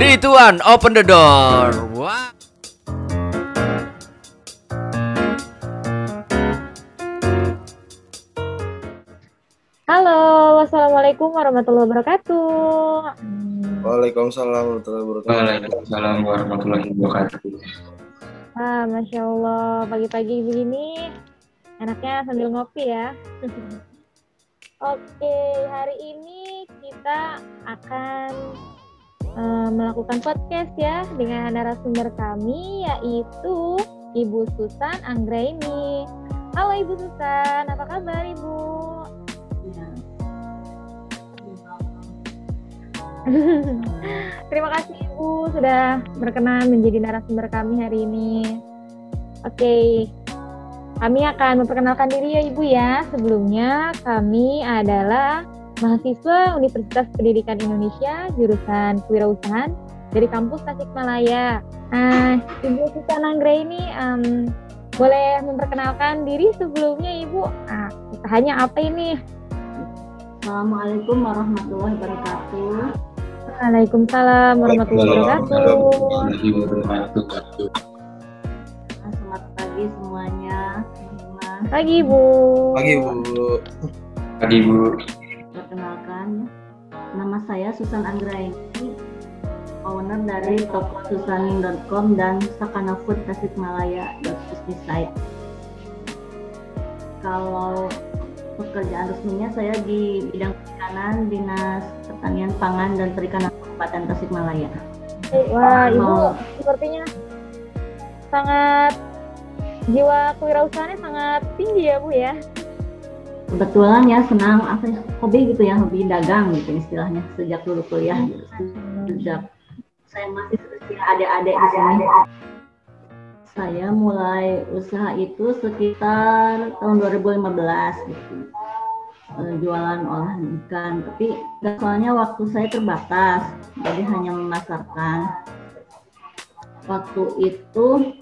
3, 2, 1, open the door. Wah. Halo, wassalamualaikum warahmatullahi wabarakatuh. Waalaikumsalam warahmatullahi wabarakatuh. Waalaikumsalam warahmatullahi wabarakatuh. Ah, masya Allah, pagi-pagi begini enaknya sambil ngopi ya. Oke, hari ini kita akan melakukan podcast ya dengan narasumber kami yaitu Ibu Susan Anggraini. Halo Ibu Susan, apa kabar Ibu? Terima kasih Ibu sudah berkenan menjadi narasumber kami hari ini. Oke, kami akan memperkenalkan diri ya Ibu ya. Sebelumnya kami adalah mahasiswa Universitas Pendidikan Indonesia jurusan kewirausahaan dari kampus Tasikmalaya. Nah, Ibu Susan Anggra ini em, boleh memperkenalkan diri sebelumnya Ibu. Nah, usahanya apa ini? Assalamualaikum warahmatullahi wabarakatuh. Waalaikumsalam warahmatullahi wabarakatuh. Warahmatullahi wabarakatuh. Selamat pagi semuanya. Pagi Ibu. Pagi Bu. Pagi Bu. Nama saya Susan Anggraini, owner dari toko susanin.com dan Sakana Food Tasikmalaya business site. Kalau pekerjaan resminya saya di bidang perikanan Dinas Pertanian Pangan dan Perikanan Kabupaten Tasikmalaya. Wah, Ibu Mau- sepertinya sangat jiwa kewirausahaannya sangat tinggi ya Bu ya. Kebetulan ya senang apa ya, hobi gitu ya hobi dagang gitu istilahnya sejak dulu kuliah gitu. sejak saya masih adik-adik di sini. Saya mulai usaha itu sekitar tahun 2015 gitu. Eh, jualan olahan ikan tapi soalnya waktu saya terbatas jadi hanya memasarkan. Waktu itu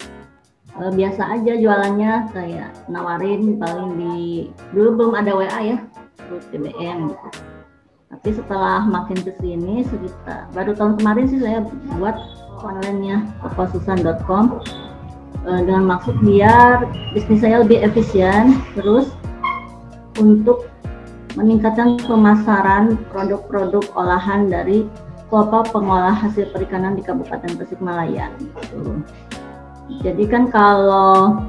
eh, biasa aja jualannya kayak nawarin paling di dulu belum ada WA ya terus BBM gitu. tapi setelah makin ke sini sekitar baru tahun kemarin sih saya buat online-nya eh, dengan maksud biar bisnis saya lebih efisien terus untuk meningkatkan pemasaran produk-produk olahan dari kelompok pengolah hasil perikanan di Kabupaten Tasikmalaya. Gitu. Jadi kan kalau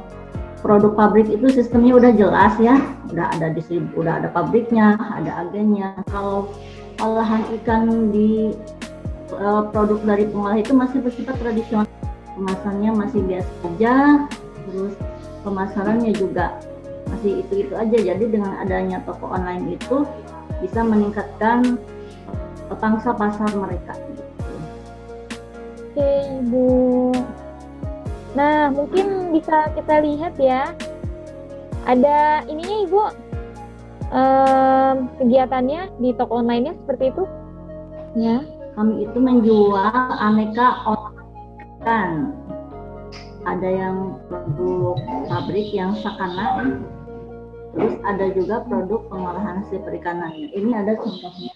produk pabrik itu sistemnya udah jelas ya, udah ada distribu, udah ada pabriknya, ada agennya. Kalau olahan ikan di eh, produk dari pengolah itu masih bersifat tradisional, kemasannya masih biasa aja, terus pemasarannya juga masih itu-itu aja. Jadi dengan adanya toko online itu bisa meningkatkan pangsa pasar mereka. Oke Ibu. Nah mungkin bisa kita lihat ya. Ada ininya Ibu. em, kegiatannya di toko online-nya seperti itu. Ya. kami itu menjual aneka olahan. Ada yang produk pabrik yang sakana, terus ada juga produk pengolahan hasil perikanannya. Ini ada contohnya.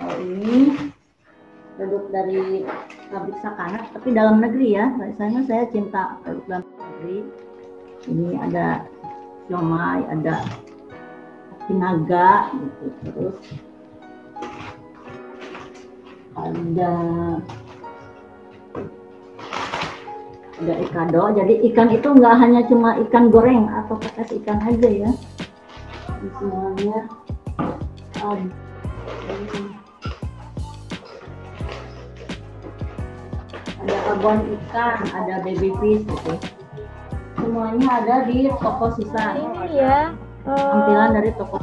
Oh, ini produk dari pabrik sakana, tapi dalam negeri ya. Biasanya saya cinta produk dalam negeri. Ini ada siomay, ada naga, gitu. terus ada ada ikado jadi ikan itu nggak hanya cuma ikan goreng atau pepes ikan aja ya semuanya ada abon ikan ada baby fish gitu. Semuanya ada di toko sisa Ini ya. eh, tampilan dari toko.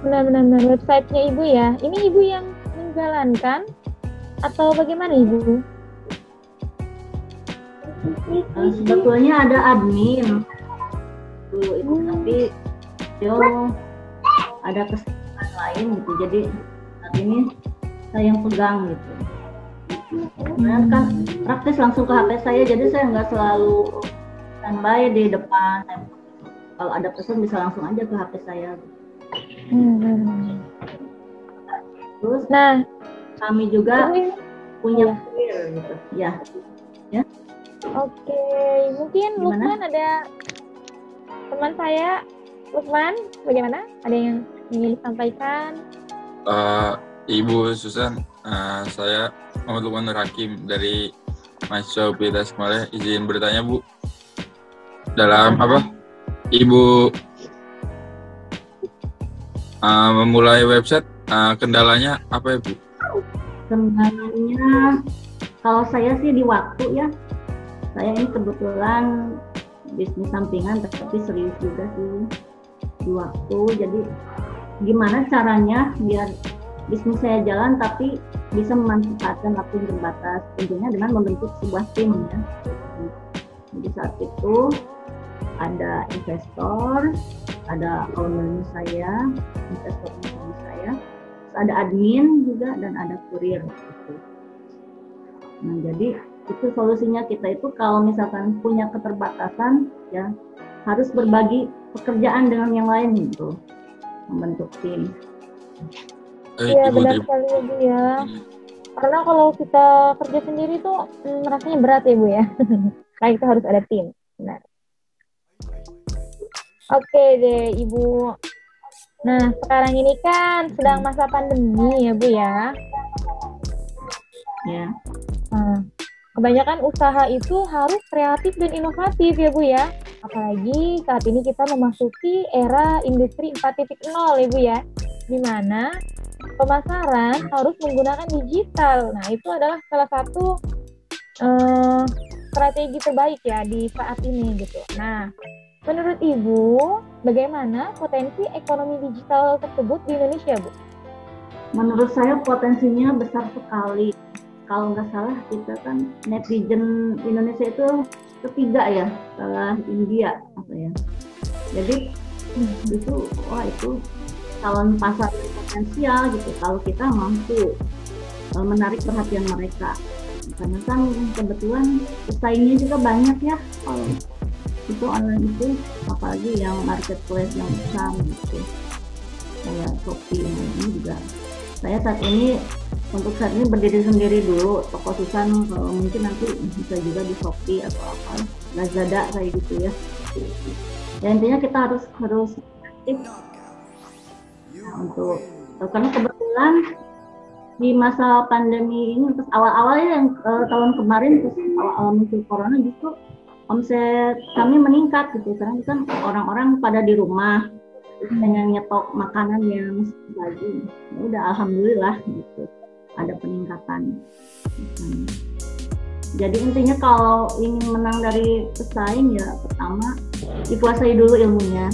Benar-benar websitenya Ibu ya. Ini Ibu yang menjalankan atau bagaimana Ibu? Eh, sebetulnya ada admin. Dulu itu tapi yo ada kesibukan lain gitu. Jadi saat ini saya yang pegang gitu Nah, kan praktis langsung ke HP saya jadi saya nggak selalu standby di depan kalau ada pesan bisa langsung aja ke HP saya Hmm. terus Nah, kami juga punya kurir gitu ya Oke, mungkin Gimana? Lukman ada teman saya, Lukman, bagaimana? Ada yang ingin disampaikan? Eh, Ibu Susan, eh, saya Muhammad Lukman Nur Hakim dari mahasiswa UPI Tasikmalaya. Izin bertanya Bu, dalam apa? Ibu eh, memulai website, eh, kendalanya apa ya Bu? kendalanya kalau saya sih di waktu ya saya ini kebetulan bisnis sampingan tapi serius juga sih di waktu jadi gimana caranya biar bisnis saya jalan tapi bisa memanfaatkan waktu yang terbatas tentunya dengan membentuk sebuah tim ya jadi saat itu ada investor ada owner saya investor owner saya ada admin juga dan ada kurir. Nah, jadi itu solusinya kita itu kalau misalkan punya keterbatasan ya harus berbagi pekerjaan dengan yang lain gitu membentuk tim. Eh, Iya, Ibu benar terima sekali ya, Bu ya. Karena kalau kita kerja sendiri tuh hmm, rasanya berat ya, Bu ya. Kayak itu harus ada tim. Benar. Oke deh, Ibu. Nah, sekarang ini kan sedang masa pandemi ya, Bu ya. Ya, Nah, kebanyakan usaha itu harus kreatif dan inovatif ya Bu ya. Apalagi saat ini kita memasuki era industri 4.0 ya Bu ya. Di mana pemasaran harus menggunakan digital. Nah, itu adalah salah satu eh, strategi terbaik ya di saat ini gitu. Nah, menurut Ibu, bagaimana potensi ekonomi digital tersebut di Indonesia, Bu? menurut saya potensinya besar sekali. Kalau nggak salah kita kan netizen Indonesia itu ketiga ya setelah India apa ya. Jadi hmm, itu wah itu calon pasar potensial gitu kalau kita mampu eh, menarik perhatian mereka. Karena kan kebetulan pesaingnya juga banyak ya. Kalau itu online itu apalagi yang marketplace yang besar gitu. Kayak Shopee ini juga. Saya saat ini untuk saat ini berdiri sendiri dulu. Toko Susan kalau mungkin nanti bisa juga di Shopee atau apa. Lazada kayak gitu ya. Ya intinya kita harus harus aktif untuk karena kebetulan di masa pandemi ini terus awal-awalnya yang eh, tahun kemarin terus awal-awal muncul corona justru omset kami meningkat gitu. Karena kan orang-orang pada di rumah dengan nyetok makanan yang lagi ya udah alhamdulillah gitu ada peningkatan. Hmm. jadi intinya kalau ingin menang dari pesaing ya pertama dikuasai dulu ilmunya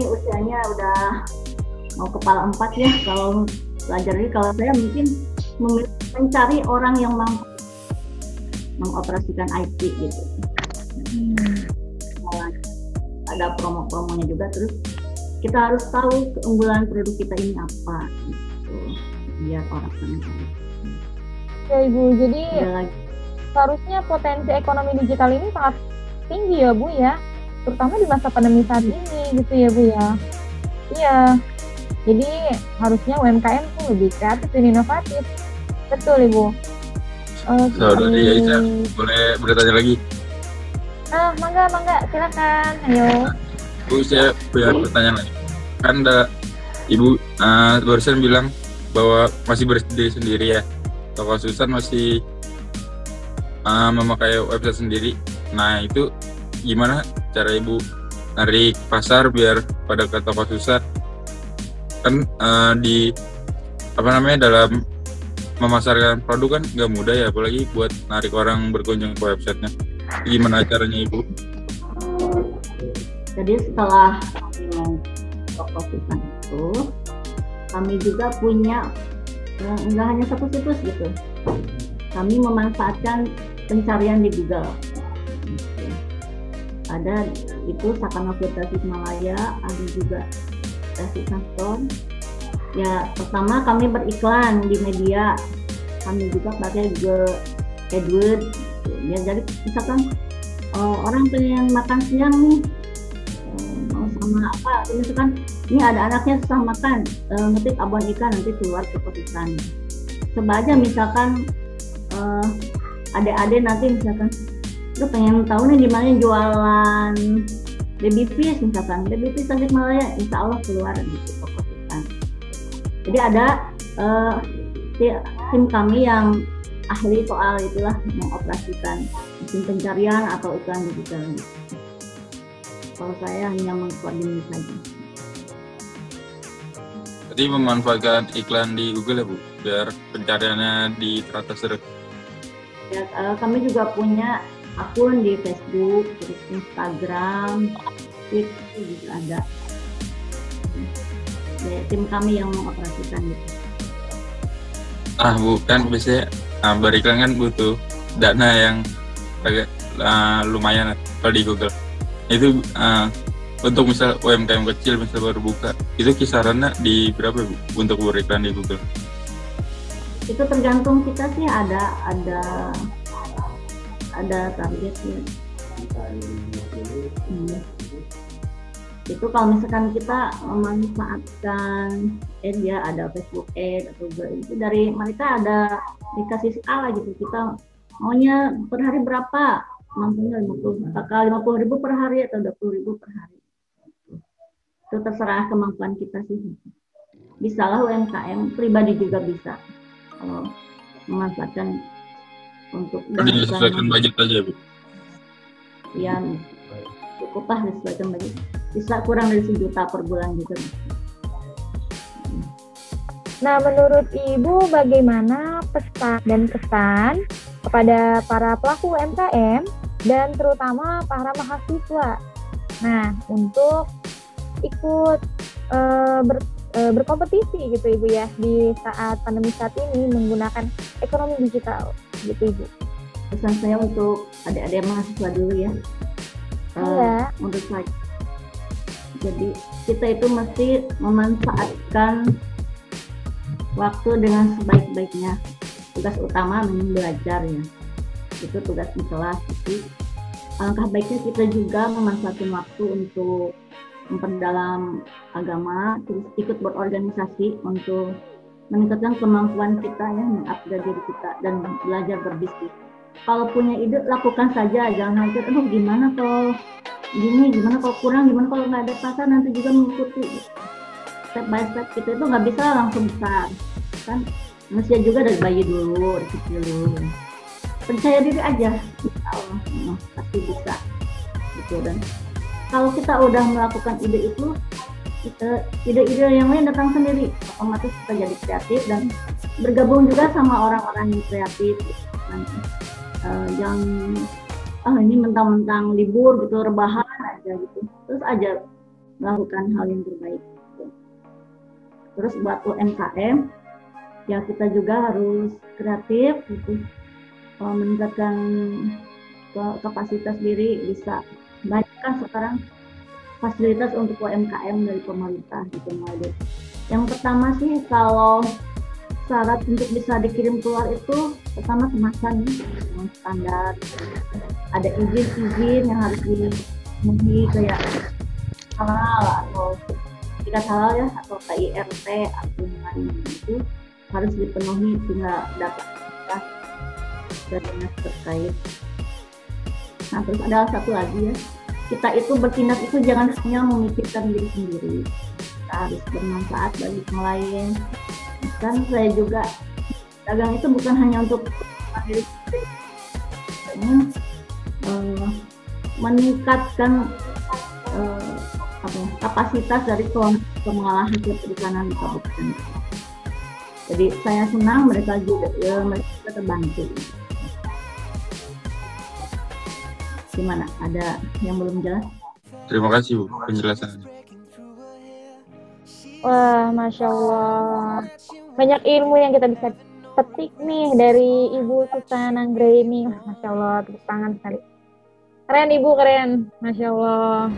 ini usianya udah mau kepala empat ya. Kalau belajar ini kalau saya mungkin mencari orang yang mampu mengoperasikan IT gitu. Malah ada promo-promonya juga. Terus kita harus tahu keunggulan produk kita ini apa gitu biar orang mengenal. Ya Ibu, jadi seharusnya potensi ekonomi digital ini sangat tinggi ya Bu ya, terutama di masa pandemi saat ini gitu ya Bu ya. Iya, jadi harusnya UMKM tuh lebih kreatif dan inovatif. Betul Ibu. Oke. Saudari Aisyah. Boleh bertanya lagi? Ah, mangga, mangga, silakan. Ayo. Bu, saya punya pertanyaan lagi. Kan ada Ibu eh, barusan bilang bahwa masih berdiri sendiri ya. Toko Susan masih eh, memakai website sendiri. Nah, itu gimana cara Ibu narik pasar biar pada ke toko Susan? Kan eh, di apa namanya dalam memasarkan produk kan nggak mudah ya, apalagi buat narik orang berkunjung ke websitenya. Gimana caranya Ibu? jadi setelah toko Susan itu kami juga punya eh, nggak hanya satu situs gitu kami memanfaatkan pencarian di Google. Ada itu Sakana Firda Malaya ada juga Tasik Store ya pertama kami beriklan di media kami juga pakai Google AdWords gitu. ya jadi misalkan eh, orang pengen makan siang nih eh, mau sama apa misalkan ini ada anaknya susah makan eh, ngetik abon ikan nanti keluar ke ikan misalkan adik-adik nanti misalkan lu pengen tahu nih di mana jualan baby fish misalkan. Baby fish Tasikmalaya insya Allah keluar gitu pokok ikan jadi ada ti- tim kami yang ahli soal itulah mengoperasikan mesin pencarian atau iklan digital kalau saya hanya mengkoordinir saja. Jadi memanfaatkan iklan di Google ya Bu, biar pencariannya di teratas terus. ya eh, kami juga punya akun di Facebook terus Instagram Twitter juga ada ya, tim kami yang mengoperasikan gitu Ah Bu, kan biasanya ah, beriklan kan butuh dana yang agak ah, lumayan kalau di Google. Itu ah, untuk misal UMKM kecil misal baru buka, itu kisarannya di berapa Bu untuk beriklan di Google? itu tergantung kita sih ada ada ada targetnya. Hmm. itu kalau misalkan kita memanfaatkan ad ya ada Facebook ad atau itu dari mereka ada dikasih skala gitu. Kita maunya per hari berapa? Mampunya 50 apakah 50 ribu per hari atau 20 ribu per hari. Itu terserah kemampuan kita sih. Bisa lah UMKM pribadi juga bisa kalau memanfaatkan untuk disesuaikan budget aja Bu. yang cukup lah disesuaikan budget. Bisa kurang dari sejuta per bulan gitu. Nah, menurut Ibu bagaimana pesan dan kesan kepada para pelaku UMKM dan terutama para mahasiswa? Nah, untuk ikut eh, ber- eh, berkompetisi gitu Ibu ya di saat pandemi saat ini menggunakan ekonomi digital gitu Ibu. pesan saya untuk adik-adik mahasiswa dulu ya Eh, Iya. menurut saya jadi kita itu mesti memanfaatkan waktu dengan sebaik-baiknya tugas utama memang belajar ya itu tugas di kelas tapi alangkah baiknya kita juga memanfaatkan waktu untuk memperdalam agama terus ikut berorganisasi untuk meningkatkan kemampuan kita ya mengupgrade diri kita dan belajar berbisnis. Kalau punya ide lakukan saja. Jangan nanti aduh gimana kalau gini gimana kalau kurang gimana kalau nggak ada pasar nanti juga mengikuti. Step by step kita itu nggak bisa langsung besar kan? Manusia juga dari bayi dulu kecil dulu. Percaya diri aja Allah pasti bisa gitu dan kalau kita udah melakukan ide itu ide-ide yang lain datang sendiri otomatis kita jadi kreatif dan bergabung juga sama orang-orang yang kreatif gitu. nanti eh, yang ah ini mentang-mentang libur gitu rebahan aja gitu terus aja melakukan hal yang terbaik gitu. terus buat UMKM ya kita juga harus kreatif gitu meningkatkan kapasitas diri bisa banyak kan sekarang fasilitas untuk UMKM dari pemerintah gitu dari yang pertama sih kalau syarat untuk bisa dikirim keluar itu pertama kemasan ya, yang standar ada izin-izin yang harus dipenuhi kayak halal atau tidak halal ya atau KIRT atau lain itu harus dipenuhi sehingga dapat fasilitas dari terkait. Nah terus ada satu lagi ya kita itu bertindak itu jangan hanya memikirkan diri sendiri. Kita harus bermanfaat bagi yang lain. Kan saya juga dagang itu bukan hanya untuk diri eh, meningkatkan eh, apa ya, kapasitas dari kelompok pengolah hasil perikanan di kabupaten. Jadi saya senang mereka juga ya, mereka terbantu gimana ada yang belum jelas Terima kasih Bu penjelasannya. Wah, masya Allah, banyak ilmu yang kita bisa petik nih dari Ibu Susan Anggreni ini. Masya Allah, tepuk tangan sekali. Keren Ibu, keren, masya Allah.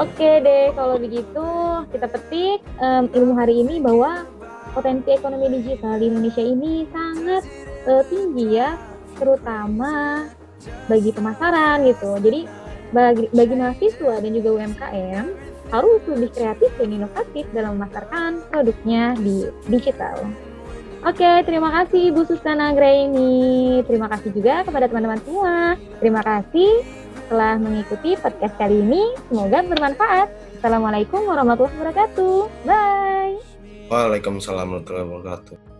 Oke deh, kalau begitu kita petik em, ilmu hari ini bahwa potensi ekonomi digital di Indonesia ini sangat eh, tinggi ya, terutama bagi pemasaran gitu. Jadi bagi, bagi mahasiswa dan juga UMKM harus lebih kreatif dan inovatif dalam memasarkan produknya di digital. Oke, terima kasih Ibu Susana Graini. Terima kasih juga kepada teman-teman semua. Terima kasih telah mengikuti podcast kali ini. Semoga bermanfaat. Assalamualaikum warahmatullahi wabarakatuh. Bye. Waalaikumsalam warahmatullahi wabarakatuh.